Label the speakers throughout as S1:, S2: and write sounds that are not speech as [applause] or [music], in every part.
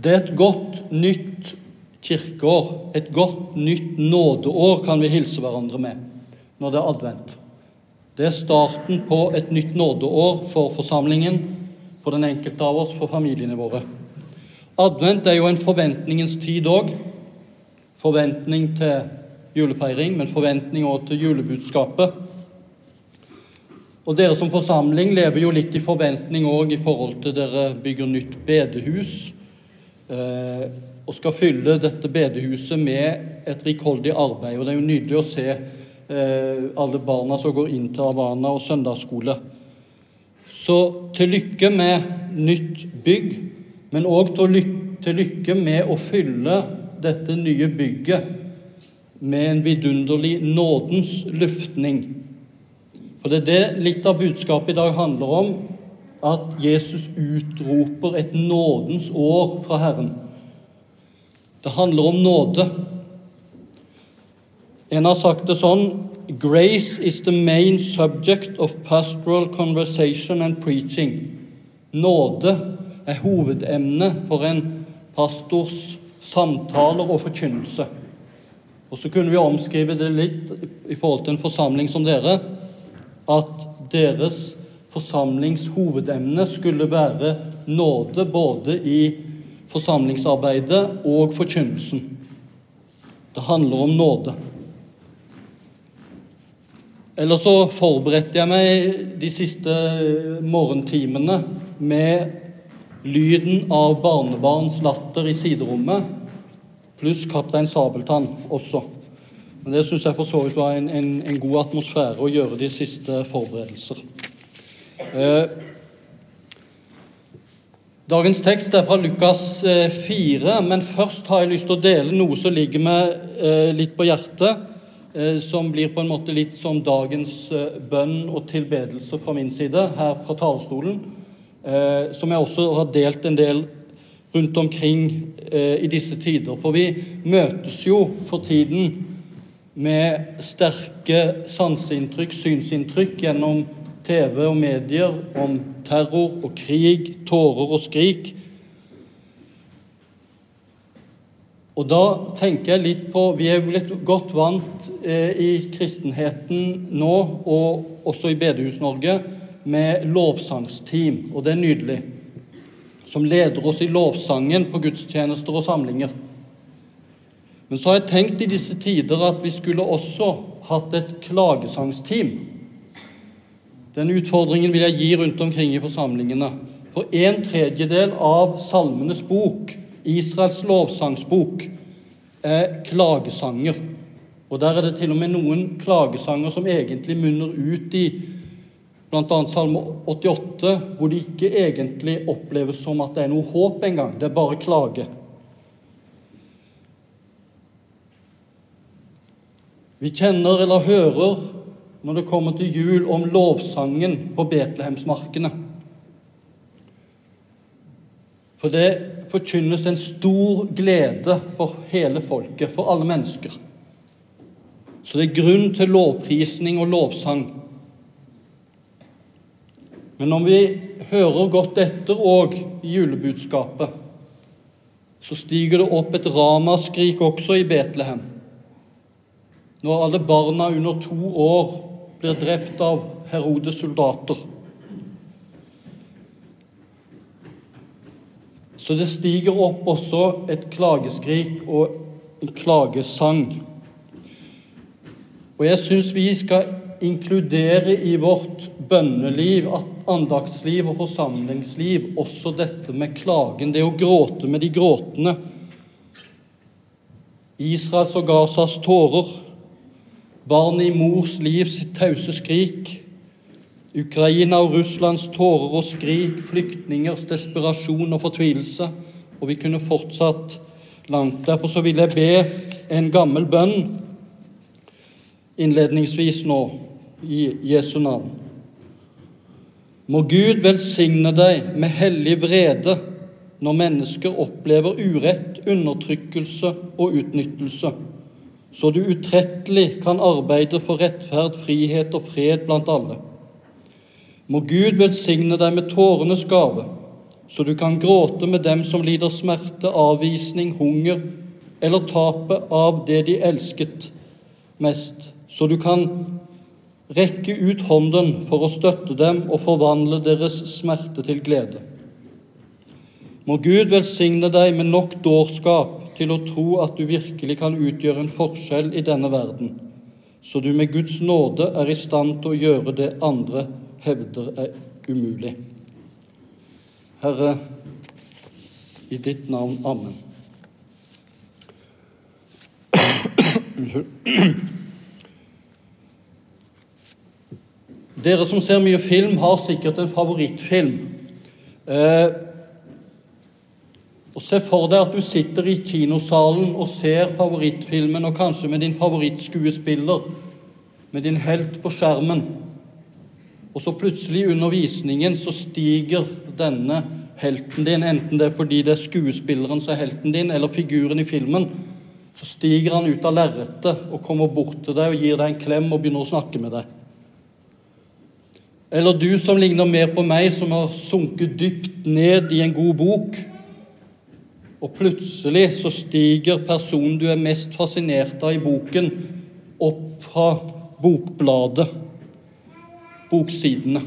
S1: Det er et godt nytt kirkeår, et godt nytt nådeår, kan vi hilse hverandre med når det er advent. Det er starten på et nytt nådeår for forsamlingen, for den enkelte av oss, for familiene våre. Advent er jo en forventningens tid òg. Forventning til julefeiring, men forventning òg til julebudskapet. Og dere som forsamling lever jo litt i forventning òg i forhold til dere bygger nytt bedehus. Eh, og skal fylle dette bedehuset med et rikholdig arbeid. Og det er jo nydelig å se eh, alle barna som går inn til Havana og søndagsskole. Så til lykke med nytt bygg, men òg til, lykke, med å fylle dette nye bygget med en vidunderlig nådens luftning. For det er det litt av budskapet i dag handler om, at Jesus utroper et nådens år fra Herren. Det handler om nåde. En har sagt det sånn Grace is the main subject of pastoral conversation and preaching. Nåde er hovedemnet for en pastors samtaler og forkynnelse. Og så kunne vi omskrive det litt i forhold til en forsamling som dere, at deres forsamlings hovedemne skulle være nåde både i forsamlingsarbeidet og forkynnelsen. Det handler om nåde. Eller så forberedte jeg meg de siste morgentimene med lyden av barnebarns latter i siderommet, pluss Kaptein Sabeltann også. Men Det syns jeg for så vidt var en, en, en, god atmosfære å gjøre de siste forberedelser. Eh, dagens tekst er fra Lukas 4, eh, men først har jeg lyst til å dele noe som ligger meg eh, litt på hjertet som blir på en måte litt som dagens bønn og tilbedelse fra min side her fra talerstolen, som jeg også har delt en del rundt omkring i disse tider. For vi møtes jo for tiden med sterke sanseinntrykk, synsinntrykk, gjennom TV og medier om terror og krig, tårer og skrik. Og da tenker jeg litt på Vi er blitt godt vant eh, i kristenheten nå, og også i Bedehus-Norge, med lovsangsteam, og det er nydelig. Som leder oss i lovsangen på gudstjenester og samlinger. Men så har jeg tenkt i disse tider at vi skulle også hatt et klagesangsteam. Den utfordringen vil jeg gi rundt omkring i forsamlingene. For en tredjedel av Salmenes bok Israels lovsangsbok er klagesanger. Og Der er det til og med noen klagesanger som egentlig munner ut i bl.a. Salme 88, hvor det ikke egentlig oppleves som at det er noe håp engang. Det er bare klage. Vi kjenner eller hører når det kommer til jul, om lovsangen på Betlehemsmarkene. For det forkynnes en stor glede for hele folket, for alle mennesker. Så det er grunn til lovprisning og lovsang. Men om vi hører godt etter òg i julebudskapet, så stiger det opp et ramaskrik også i Betlehem. Når alle barna under to år blir drept av Herodes soldater. Så det stiger opp også et klageskrik og en klagesang. Og jeg syns vi skal inkludere i vårt bønneliv, andaktsliv og forsamlingsliv også dette med klagen, det å gråte med de gråtende. Israels og Gazas tårer, barn i mors liv sitt tause skrik, Ukraina og Russlands tårer og skrik, flyktningers desperasjon og fortvilelse. Og vi kunne fortsatt langt. Derfor så vil jeg be en gammel bønn innledningsvis nå, i Jesu navn. Må Gud velsigne deg med hellig vrede når mennesker opplever urett, undertrykkelse og utnyttelse, så du utrettelig kan arbeide for rettferd, frihet og fred blant alle. Må Gud velsigne deg med tårenes gave, så du kan gråte med dem som lider smerte, avvisning, hunger eller tapet av det de elsket mest, så du kan rekke ut hånden for å støtte dem og forvandle deres smerte til glede. Må Gud velsigne deg med nok dårskap til å tro at du virkelig kan utgjøre en forskjell i denne verden, så du med Guds nåde er i stand til å gjøre det andre hevder er umulig. Herre, i ditt navn. Amen. Unnskyld. Dere som ser mye film, har sikkert en favorittfilm. Eh, og Se for deg at du sitter i kinosalen og ser favorittfilmen, og kanskje med din favorittskuespiller, med din helt på skjermen. Og så plutselig under visningen så stiger denne helten din, enten det er fordi det er skuespilleren som er helten din, eller figuren i filmen, så stiger han ut av lerretet og kommer bort til deg og gir deg en klem og begynner å snakke med deg. Eller du som ligner mer på meg, som har sunket dypt ned i en god bok, og plutselig så stiger personen du er mest fascinert av i boken, opp fra bokbladet, boksidene.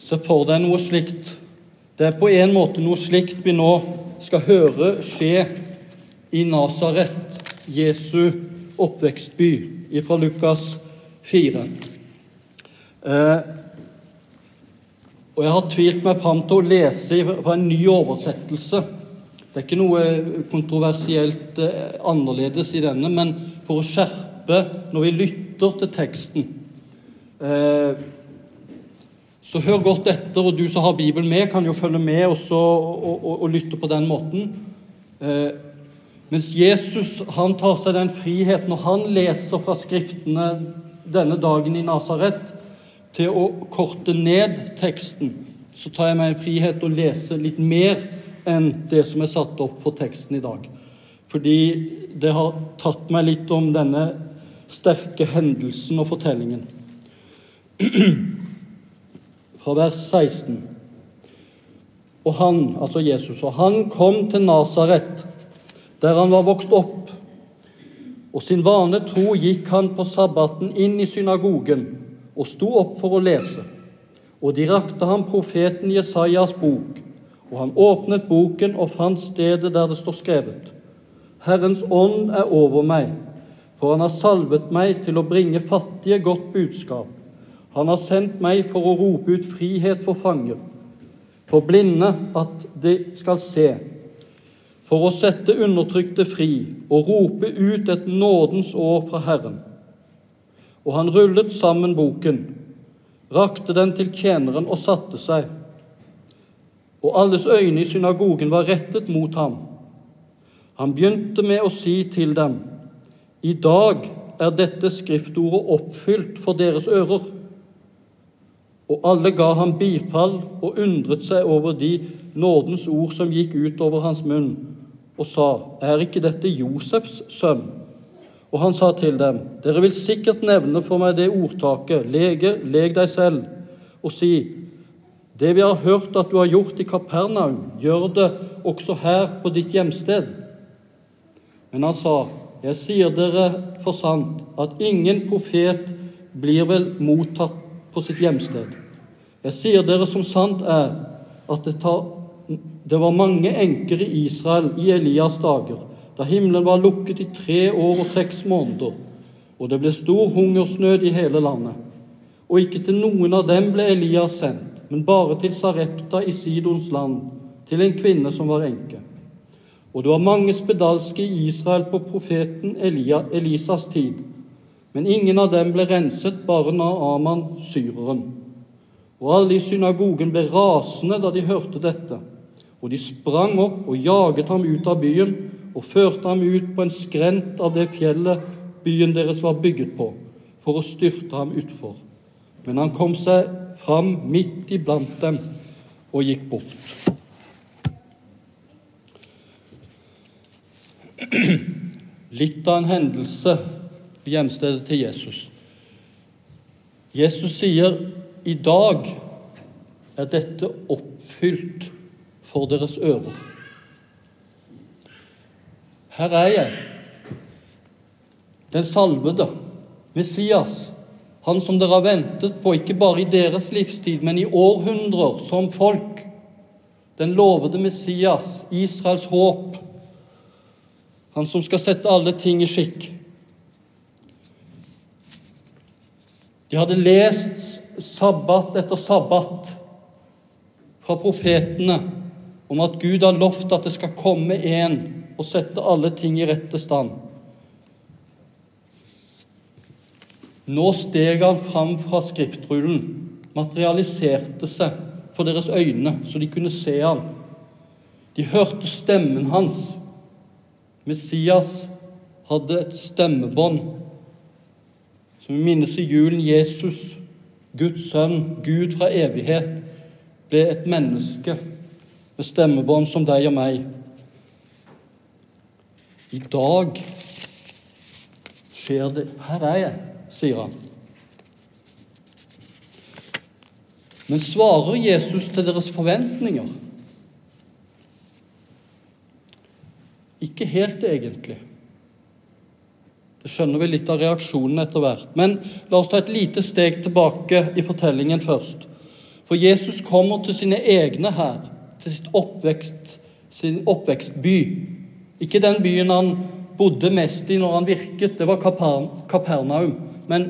S1: Se for deg noe slikt. Det er på en måte noe slikt vi nå skal høre skje i Nasaret, Jesu oppvekstby, fra Lukas 4. Eh, og jeg har tvilt meg fram til å lese fra en ny oversettelse. Det er ikke noe kontroversielt eh, annerledes i denne, men for å skjerpe når vi lytter til teksten. Eh, så hør godt etter, og du som har Bibelen med, kan jo følge med også, og, og, og, lytte på den måten. Eh, mens Jesus han tar seg den frihet når han leser fra Skriftene denne dagen i Nasaret, til å korte ned teksten, så tar jeg meg en frihet å lese litt mer enn det som er satt opp på teksten i dag. Fordi det har tatt meg litt om denne sterke hendelsen og fortellingen. [clears throat] fra vers 16. Og han, altså Jesus, og han kom til Nasaret, der han var vokst opp. Og sin vane tro gikk han på sabbaten inn i synagogen og sto opp for å lese. Og de rakte ham profeten Jesajas bok, og han åpnet boken og fant stedet der det står skrevet. Herrens ånd er over meg, for han har salvet meg til å bringe fattige godt budskap. Han har sendt meg for å rope ut frihet for fanger, for blinde at de skal se, for å sette undertrykte fri og rope ut et nådens år fra Herren. Og han rullet sammen boken, rakte den til tjeneren og satte seg. Og alles øyne i synagogen var rettet mot ham. Han begynte med å si til dem, I dag er dette skriftordet oppfylt for deres ører. Og alle ga ham bifall og undret seg over de nådens ord som gikk ut over hans munn, og sa, Er ikke dette Josefs sønn? Og han sa til dem, Dere vil sikkert nevne for meg det ordtaket, lege, leg deg selv, og si, Det vi har hørt at du har gjort i Kapernaum, gjør det også her på ditt hjemsted. Men han sa, Jeg sier dere for sant at ingen profet blir vel mottatt på sitt hjemsted. Jeg sier dere som sant er, at det, tar, det var mange enker i Israel i Elias dager, da himmelen var lukket i tre år og seks måneder, og det ble stor hungersnød i hele landet. Og ikke til noen av dem ble Elias sendt, men bare til Sarepta i Sidons land, til en kvinne som var enke. Og det var mange spedalske i Israel på profeten Elia, Elisas tid, men ingen av dem ble renset, bare Naaman, syreren. Og alle i synagogen ble rasende da de hørte dette. Og de sprang opp og jaget ham ut av byen og førte ham ut på en skrent av det fjellet byen deres var bygget på, for å styrte ham utfor. Men han kom seg fram midt iblant dem og gikk bort. Litt av en hendelse hjemstedet til Jesus. Jesus sier i dag er dette oppfylt for deres ører. Her er jeg, den salvede, Messias, han som dere har ventet på, ikke bare i deres livstid, men i århundrer som folk. Den lovede Messias, Israels håp. Han som skal sette alle ting i skikk. De hadde lest sabbat etter sabbat fra profetene om at Gud har lovt at det skal komme en og sette alle ting i rette stand. Nå steg han fram fra skriftrullen, materialiserte seg for deres øyne, så de kunne se han. De hørte stemmen hans. Messias hadde et stemmebånd. Som vi minnes i julen Jesus, Guds sønn, Gud fra evighet, ble et menneske med stemmebånd som deg og meg. I dag skjer det Her er jeg, sier han. Men svarer Jesus til deres forventninger? Ikke helt, egentlig. Det skjønner vi litt av reaksjonen etter hvert. Men la oss ta et lite steg tilbake i fortellingen først. For Jesus kommer til sine egne her, til oppvekst, sin oppvekstby. Ikke den byen han bodde mest i når han virket, det var Kapernaum. Men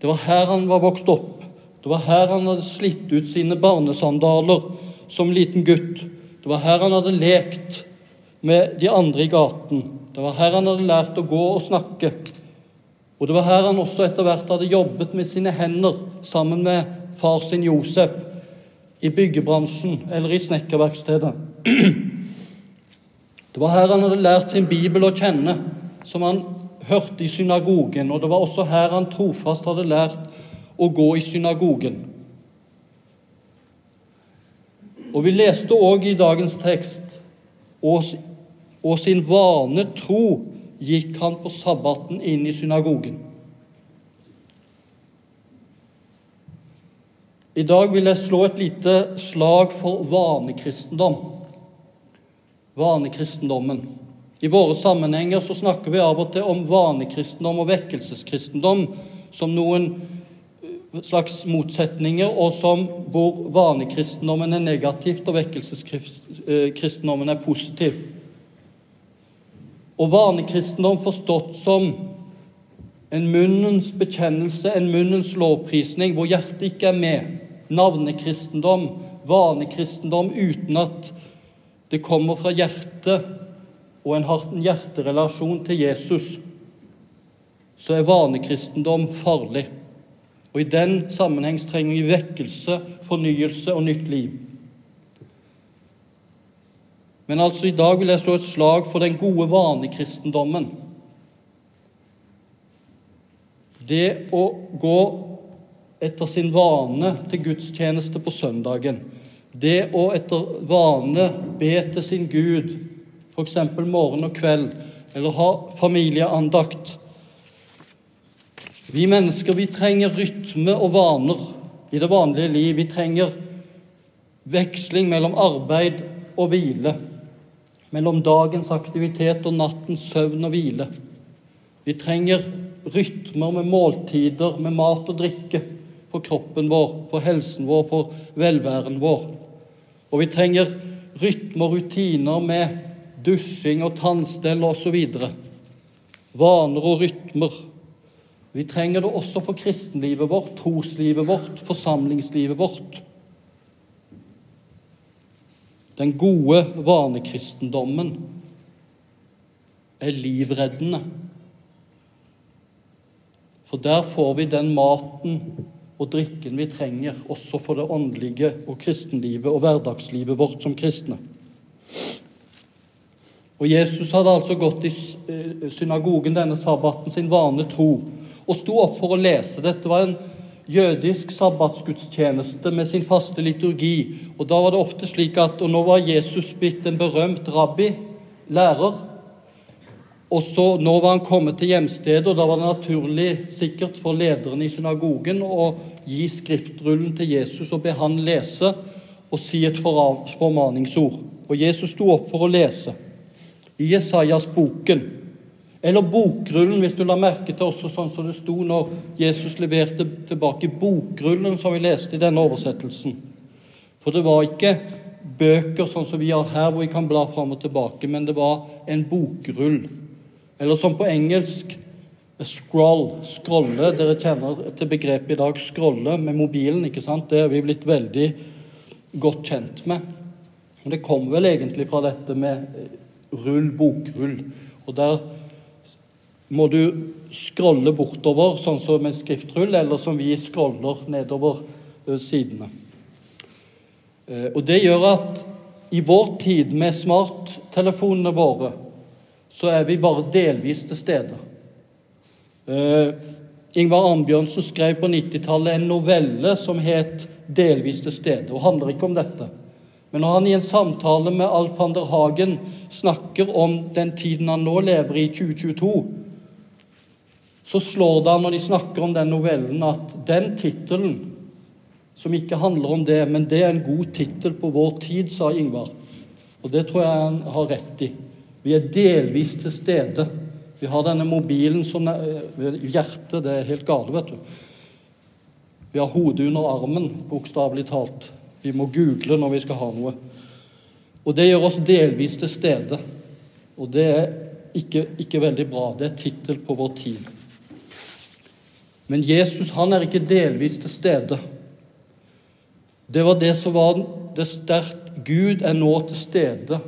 S1: det var her han var vokst opp. Det var her han hadde slitt ut sine barnesandaler som liten gutt. Det var her han hadde lekt med de andre i gaten. Det var her han hadde lært å gå og snakke. Og det var her han også etter hvert hadde jobbet med sine hender sammen med far sin Josef i byggebransjen eller i snekkerverkstedet. [clears throat] Det var her han hadde lært sin bibel å kjenne, som han hørte i synagogen. Og det var også her han trofast hadde lært å gå i synagogen. Og vi leste òg i dagens tekst og sin vane tro gikk han på sabbaten inn i synagogen. I dag vil jeg slå et lite slag for vanekristendom. Vanekristendommen. I våre sammenhenger så snakker vi av og til om vanekristendom og vekkelseskristendom som noen eh, slags motsetninger, og som hvor vanekristendommen er negativt og vekkelseskristendommen er positiv. Og vanekristendom forstått som en munnens bekjennelse, en munnens lovprisning, hvor hjertet ikke er med navnekristendom, vanekristendom uten at det kommer fra hjertet, og en hjerterelasjon til Jesus, så er vanekristendom farlig. Og I den sammenheng trenger vi vekkelse, fornyelse og nytt liv. Men altså i dag vil jeg slå et slag for den gode vanekristendommen. Det å gå etter sin vane til gudstjeneste på søndagen. Det å etter vane be til sin Gud, f.eks. morgen og kveld, eller ha familieandakt. Vi mennesker vi trenger rytme og vaner i det vanlige liv. Vi trenger veksling mellom arbeid og hvile, mellom dagens aktivitet og nattens søvn og hvile. Vi trenger rytmer med måltider, med mat og drikke for kroppen vår, for helsen vår, for velværen vår. Og vi trenger rytmer og rutiner med dusjing og tannstell osv. Vaner og rytmer. Vi trenger det også for kristenlivet vårt, troslivet vårt, forsamlingslivet vårt. Den gode vanekristendommen er livreddende. For der får vi den maten og drikken vi trenger også for det åndelige og kristenlivet og hverdagslivet vårt som kristne. Og Jesus hadde altså gått i eh, synagogen denne sabbaten sin vane tro og sto opp for å lese. Dette var en jødisk sabbatsgudstjeneste med sin faste liturgi. Og da var det ofte slik at Og nå var Jesus blitt en berømt rabbi, lærer. Og så Nå var han kommet til hjemstedet, og da var det naturlig sikkert for lederen i synagogen å gi skriftrullen til Jesus og be han lese og si et formaningsord. Og Jesus sto opp for å lese i Jesajas boken, eller bokrullen, hvis du la merke til også sånn som det sto når Jesus leverte tilbake bokrullen som vi leste i denne oversettelsen. For det var ikke bøker sånn som vi har her, hvor vi kan bla fram og tilbake, men det var en bokrull. Eller som på engelsk scroll. Scrolle. Dere kjenner til begrepet i dag scrolle med mobilen. ikke sant? Det er vi blitt veldig godt kjent med. Og Det kommer vel egentlig fra dette med rull, bokrull. Og der må du scrolle bortover, sånn som en skriftrull, eller som vi scroller nedover eh, sidene. Eh, og Det gjør at i vår tid med smarttelefonene våre, så er vi bare delvis til stede. Uh, Ingvar Arnbjørnsen skrev på 90-tallet en novelle som het 'Delvis til stede', og handler ikke om dette. Men når han i en samtale med Alf van der Hagen snakker om den tiden han nå lever i, 2022, så slår det han når de snakker om den novellen, at den tittelen som ikke handler om det, men det er en god tittel på vår tid, sa Ingvar. Og det tror jeg han har rett i. Vi er delvis til stede. Vi har denne mobilen som er hjertet. Det er helt gale, vet du. Vi har hodet under armen, bokstavelig talt. Vi må google når vi skal ha noe. Og det gjør oss delvis til stede. Og det er ikke, ikke veldig bra. Det er tittel på vår tid. Men Jesus han er ikke delvis til stede. Det var det som var det sterkt Gud er nå til stede.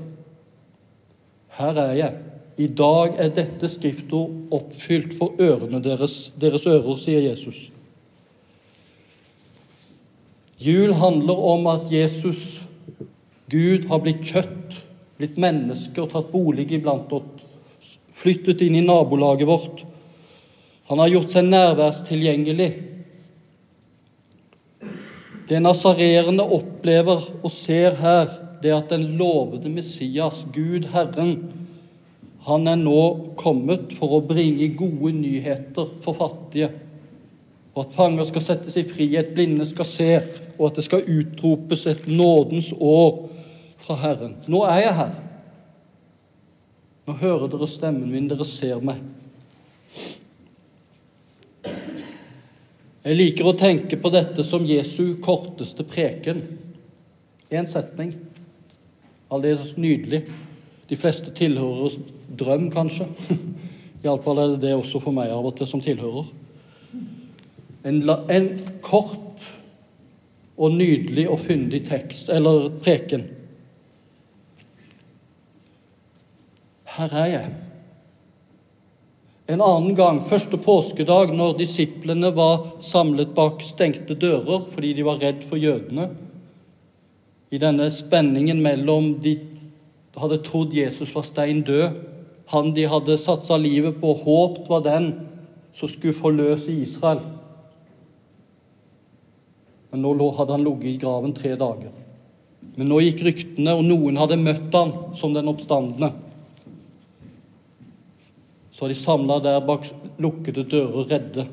S1: Her er jeg. I dag er dette skriftord oppfylt for ørene deres, deres ører, sier Jesus. Jul handler om at Jesus, Gud, har blitt kjøtt, blitt menneske og tatt bolig iblant oss, flyttet inn i nabolaget vårt. Han har gjort seg nærværstilgjengelig. Det nasareerne opplever og ser her, det at den lovede Messias, Gud Herren, han er nå kommet for å bringe gode nyheter for fattige. Og at fanger skal settes i frihet, blinde skal se, og at det skal utropes et nådens år fra Herren. Nå er jeg her. Nå hører dere stemmen min, dere ser meg. Jeg liker å tenke på dette som Jesu korteste preken. Én setning. Aldeles nydelig. De fleste tilhøreres drøm, kanskje. [laughs] Iallfall er det det også for meg av og til som tilhører. En, en kort og nydelig og fyndig tekst, eller preken. Her er jeg. En annen gang, første påskedag, når disiplene var samlet bak stengte dører fordi de var redd for jødene, i denne spenningen mellom de hadde trodd Jesus var stein død, han de hadde satsa livet på og håpt var den som skulle forløse Israel. Men nå hadde han ligget i graven tre dager. Men nå gikk ryktene, og noen hadde møtt han som den oppstandende. Så de samla der bak lukkede dører, redde.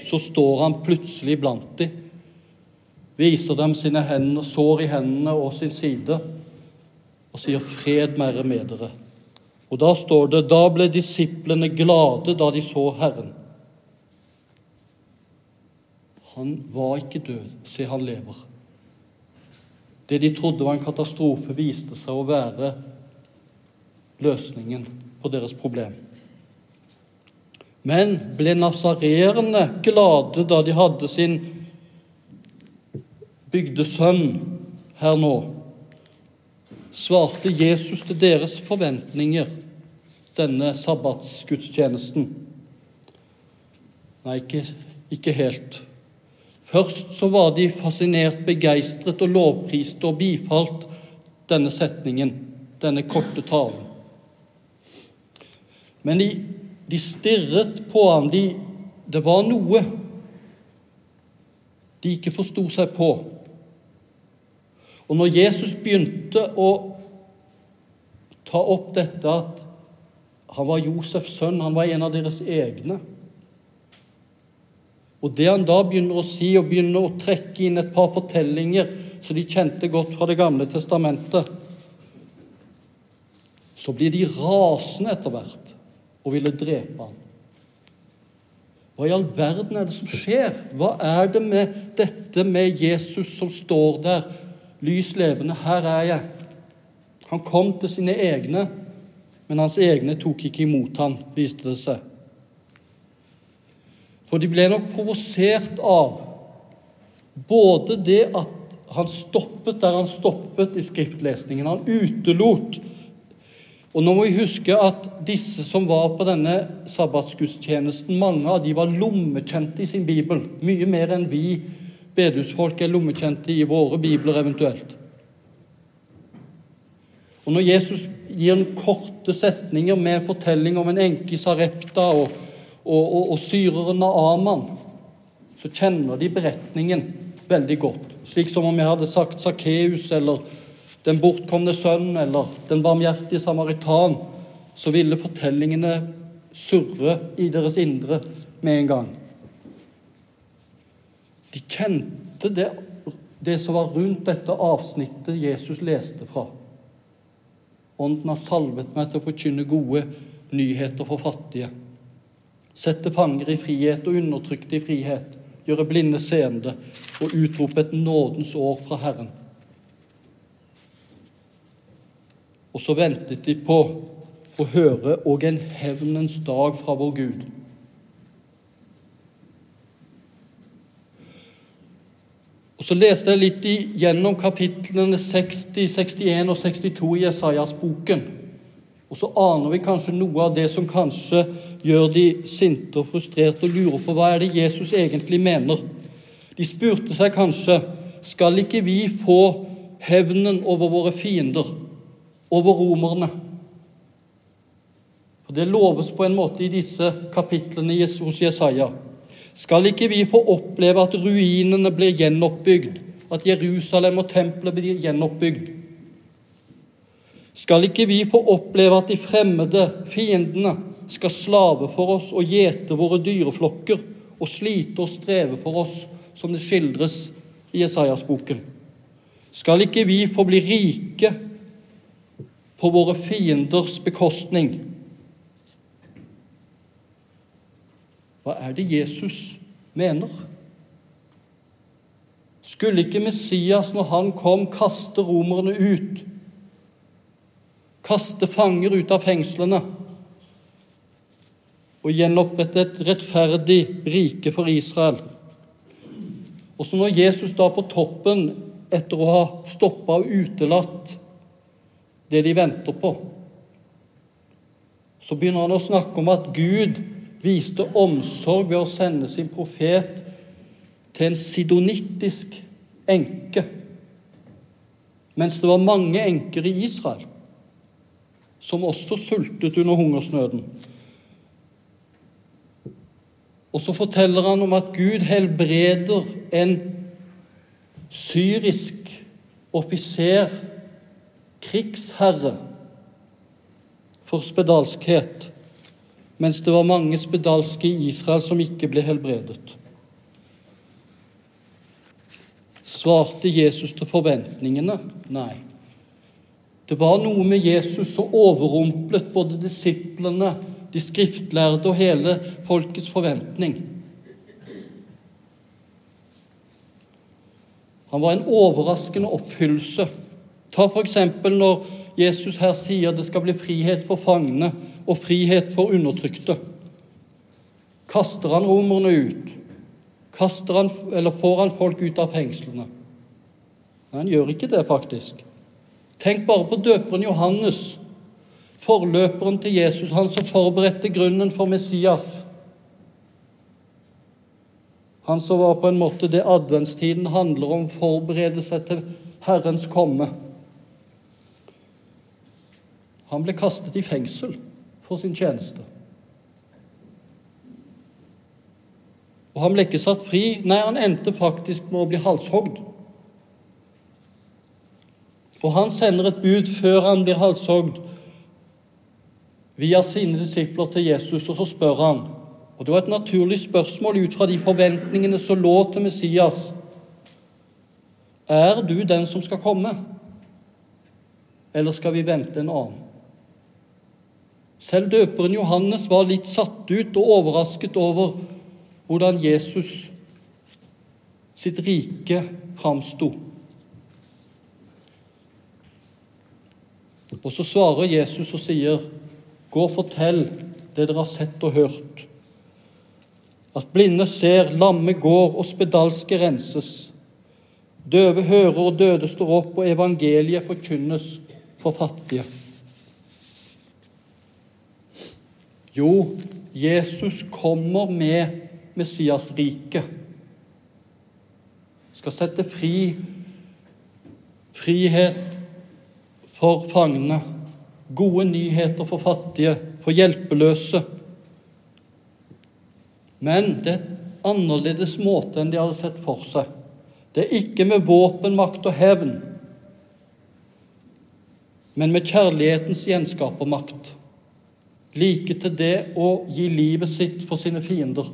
S1: Så står han plutselig blant dem, viser dem sine hender, sår i hendene og sin side, og sier 'Fred være med dere'. Og da står det 'Da ble disiplene glade da de så Herren'. Han var ikke død. Se, han lever. Det de trodde var en katastrofe, viste seg å være løsningen på deres problem. Men ble nasareerne glade da de hadde sin bygde sønn her nå? Svarte Jesus til deres forventninger, denne sabbatsgudstjenesten? Nei, ikke, ikke helt. Først så var de fascinert, begeistret og lovpriste og bifalt denne setningen, denne korte talen. Men de, de stirret på ham. De, det var noe de ikke forsto seg på. Og når Jesus begynte å ta opp dette at han var Josefs sønn, han var en av deres egne, Og det han da begynner å si, og begynner å trekke inn et par fortellinger som de kjente godt fra Det gamle testamentet, så blir de rasende etter hvert og ville drepe ham. Hva i all verden er det som skjer? Hva er det med dette med Jesus som står der, lys levende? Her er jeg. Han kom til sine egne, men hans egne tok ikke imot ham, viste det seg. For de ble nok provosert av både det at han stoppet der han stoppet i skriftlesningen. Han utelot og nå må vi huske at disse som var på denne sabbatsgudstjenesten, mange av de var lommekjente i sin bibel. Mye mer enn vi bedehusfolk er lommekjente i våre bibler eventuelt. Og Når Jesus gir en korte setninger med en fortelling om en enke i Sarepta og, og, og, og syreren av Aman, så kjenner de beretningen veldig godt. Slik som om jeg hadde sagt Sakkeus eller den bortkomne sønn eller den barmhjertige samaritan, så ville fortellingene surre i deres indre med en gang. De kjente det, det som var rundt dette avsnittet Jesus leste fra. Ånden har salvet meg til å forkynne gode nyheter for fattige. Sette fanger i frihet og undertrykte i frihet. Gjøre blinde seende og utrope et nådens år fra Herren. Og så ventet de på å høre og en hevnens dag fra vår Gud. Og Så leste jeg litt gjennom kapitlene 60, 61 og 62 i Jesajas-boken. Og så aner vi kanskje noe av det som kanskje gjør de sinte og frustrerte og lurer på hva er det Jesus egentlig mener. De spurte seg kanskje skal ikke vi få hevnen over våre fiender over romerne. For Det loves på en måte i disse kapitlene hos Jesaja. Skal ikke vi få oppleve at ruinene blir gjenoppbygd, at Jerusalem og tempelet blir gjenoppbygd? Skal ikke vi få oppleve at de fremmede fiendene skal slave for oss og gjete våre dyreflokker og slite og streve for oss, som det skildres i Jesajas-boken? Skal ikke vi få bli rike på våre fienders bekostning. Hva er det Jesus mener? Skulle ikke Messias, når han kom, kaste romerne ut? Kaste fanger ut av fengslene? Og gjenopprette et rettferdig rike for Israel? Og så når Jesus da på toppen, etter å ha stoppa og utelatt det de venter på. Så begynner han å snakke om at Gud viste omsorg ved å sende sin profet til en sidonittisk enke, mens det var mange enker i Israel som også sultet under hungersnøden. Og så forteller han om at Gud helbreder en syrisk offiser krigsherre for spedalskhet, mens det var mange spedalske i Israel som ikke ble helbredet. Svarte Jesus til forventningene? Nei. Det var noe med Jesus som overrumplet både disiplene, de skriftlærde og hele folkets forventning. Han var en overraskende oppfyllelse Ta f.eks. når Jesus her sier det skal bli frihet for fangene og frihet for undertrykte. Kaster han romerne ut? Kaster han, eller får han folk ut av fengslene? Nei, han gjør ikke det, faktisk. Tenk bare på døperen Johannes, forløperen til Jesus, han som forberedte grunnen for Messias. Han som var på en måte det adventstiden handler om, forberede seg til Herrens komme. Han ble kastet i fengsel for sin tjeneste. Og han ble ikke satt fri. Nei, han endte faktisk med å bli halshogd. Og han sender et bud før han blir halshogd, via sine disipler til Jesus, og så spør han Og Det var et naturlig spørsmål ut fra de forventningene som lå til Messias. Er du den som skal komme, eller skal vi vente en annen? Selv døperen Johannes var litt satt ut og overrasket over hvordan Jesus sitt rike framsto. Og så svarer Jesus og sier, 'Gå og fortell det dere har sett og hørt.' At blinde ser, lamme går og spedalske renses. Døve hører og døde står opp, og evangeliet forkynnes for fattige. Jo, Jesus kommer med Messias rike. Skal sette fri frihet for fangene, gode nyheter for fattige, for hjelpeløse. Men det er et annerledes måte enn de hadde sett for seg. Det er ikke med våpen, makt og hevn, men med kjærlighetens gjenskapermakt like til det å gi livet sitt for sine fiender,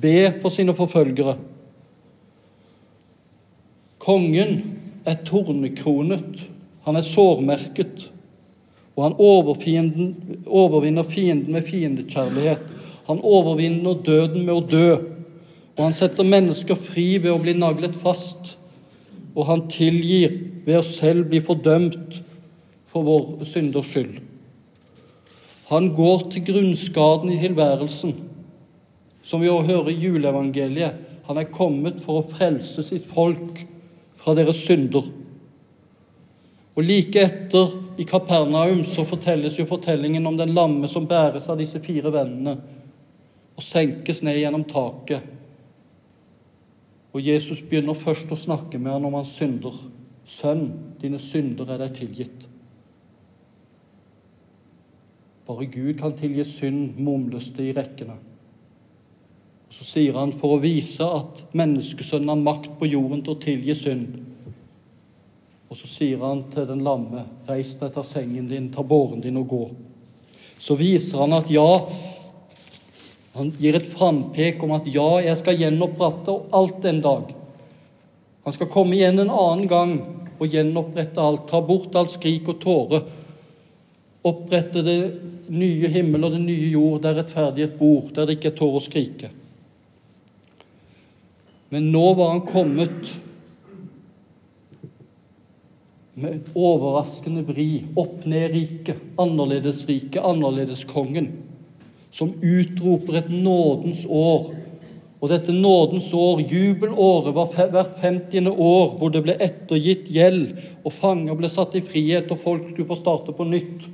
S1: be for sine forfølgere. Kongen er tornekronet, han er sårmerket, og han overvinner fienden med fiendekjærlighet. Han overvinner døden med å dø, og han setter mennesker fri ved å bli naglet fast. Og han tilgir ved å selv bli fordømt for vår synders skyld. Han går til grunnskaden i tilværelsen, som vi også hører i juleevangeliet. Han er kommet for å frelse sitt folk fra deres synder. Og Like etter, i Kapernaum, så fortelles jo fortellingen om den lamme som bæres av disse fire vennene og senkes ned gjennom taket. Og Jesus begynner først å snakke med ham om hans synder. Sønn, dine synder er deg tilgitt. Bare Gud kan tilgi synd, mumles det i rekkene. Og Så sier han for å vise at menneskesønnen har makt på jorden til å tilgi synd. Og så sier han til den lamme, reis deg, ta sengen din, ta båren din og gå. Så viser han at ja, han gir et frampek om at ja, jeg skal gjenopprette alt en dag. Han skal komme igjen en annen gang og gjenopprette alt, ta bort alt skrik og tåre opprette det nye himmel og det nye jord, der rettferdighet bor, der det ikke er tår å skrike. Men nå var han kommet med overraskende vri. Opp-ned-riket, annerledes kongen, som utroper et nådens år. Og dette nådens år, jubelåret, var hvert 50. år hvor det ble ettergitt gjeld, og fanger ble satt i frihet, og folk skulle få starte på nytt.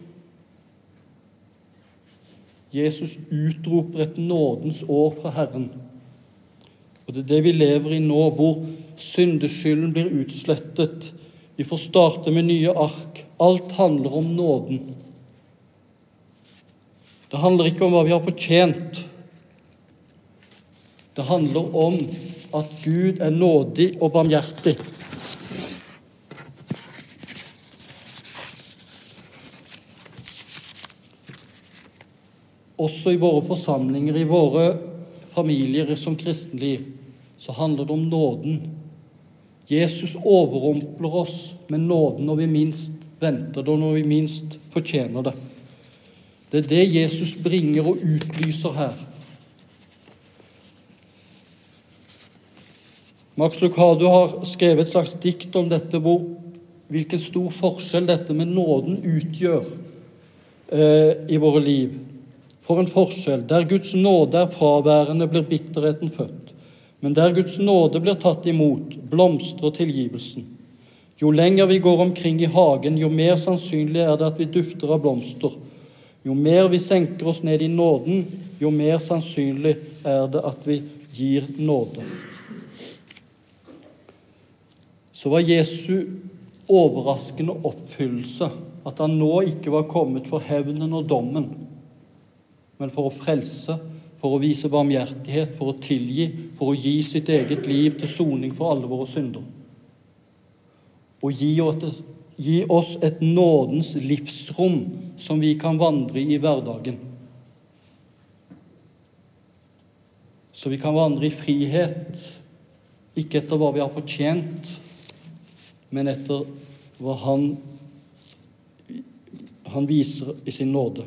S1: Jesus utroper et nådens år fra Herren. Og Det er det vi lever i nå, hvor syndeskylden blir utslettet. Vi får starte med nye ark. Alt handler om nåden. Det handler ikke om hva vi har fortjent. Det handler om at Gud er nådig og barmhjertig. Også i våre forsamlinger, i våre familier som kristenliv, så handler det om nåden. Jesus overrumpler oss med nåden når vi minst venter det, og når vi minst fortjener det. Det er det Jesus bringer og utlyser her. Max Lucado har skrevet et slags dikt om dette, hvor, hvilken stor forskjell dette med nåden utgjør eh, i våre liv. For en forskjell! Der Guds nåde er fraværende, blir bitterheten født. Men der Guds nåde blir tatt imot, blomstrer tilgivelsen. Jo lenger vi går omkring i hagen, jo mer sannsynlig er det at vi dufter av blomster. Jo mer vi senker oss ned i nåden, jo mer sannsynlig er det at vi gir nåde. Så var Jesu overraskende oppfyllelse at han nå ikke var kommet for hevnen og dommen, men for å frelse, for å vise barmhjertighet, for å tilgi, for å gi sitt eget liv til soning for alle våre synder. Og gi oss, et nådens livsrom som vi kan vandre i hverdagen. så vi kan vandre i frihet, ikke etter hva vi har fortjent, men etter hva Han, han viser i sin nåde.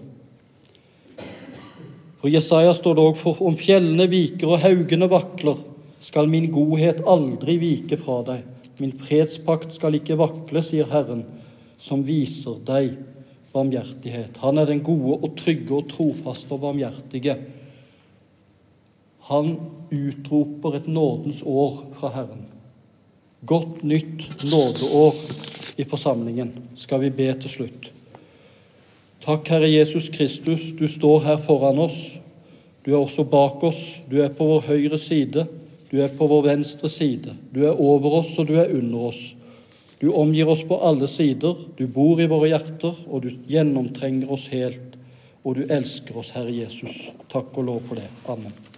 S1: For Jesaja står det òg for om fjellene viker og haugene vakler, skal min godhet aldri vike fra deg. Min fredspakt skal ikke vakle, sier Herren, som viser deg barmhjertighet. Han er den gode og trygge og trofaste og barmhjertige. Han utroper et nådens år fra Herren. Godt nytt nådeår i forsamlingen, skal vi be til slutt. Takk, Herre Jesus Kristus, du står her foran oss. Du er også bak oss. Du er på vår høyre side. Du er på vår venstre side. Du er over oss, og du er under oss. Du omgir oss på alle sider. Du bor i våre hjerter, og du gjennomtrenger oss helt. Og du elsker oss, Herre Jesus. Takk og lov for det. Amen.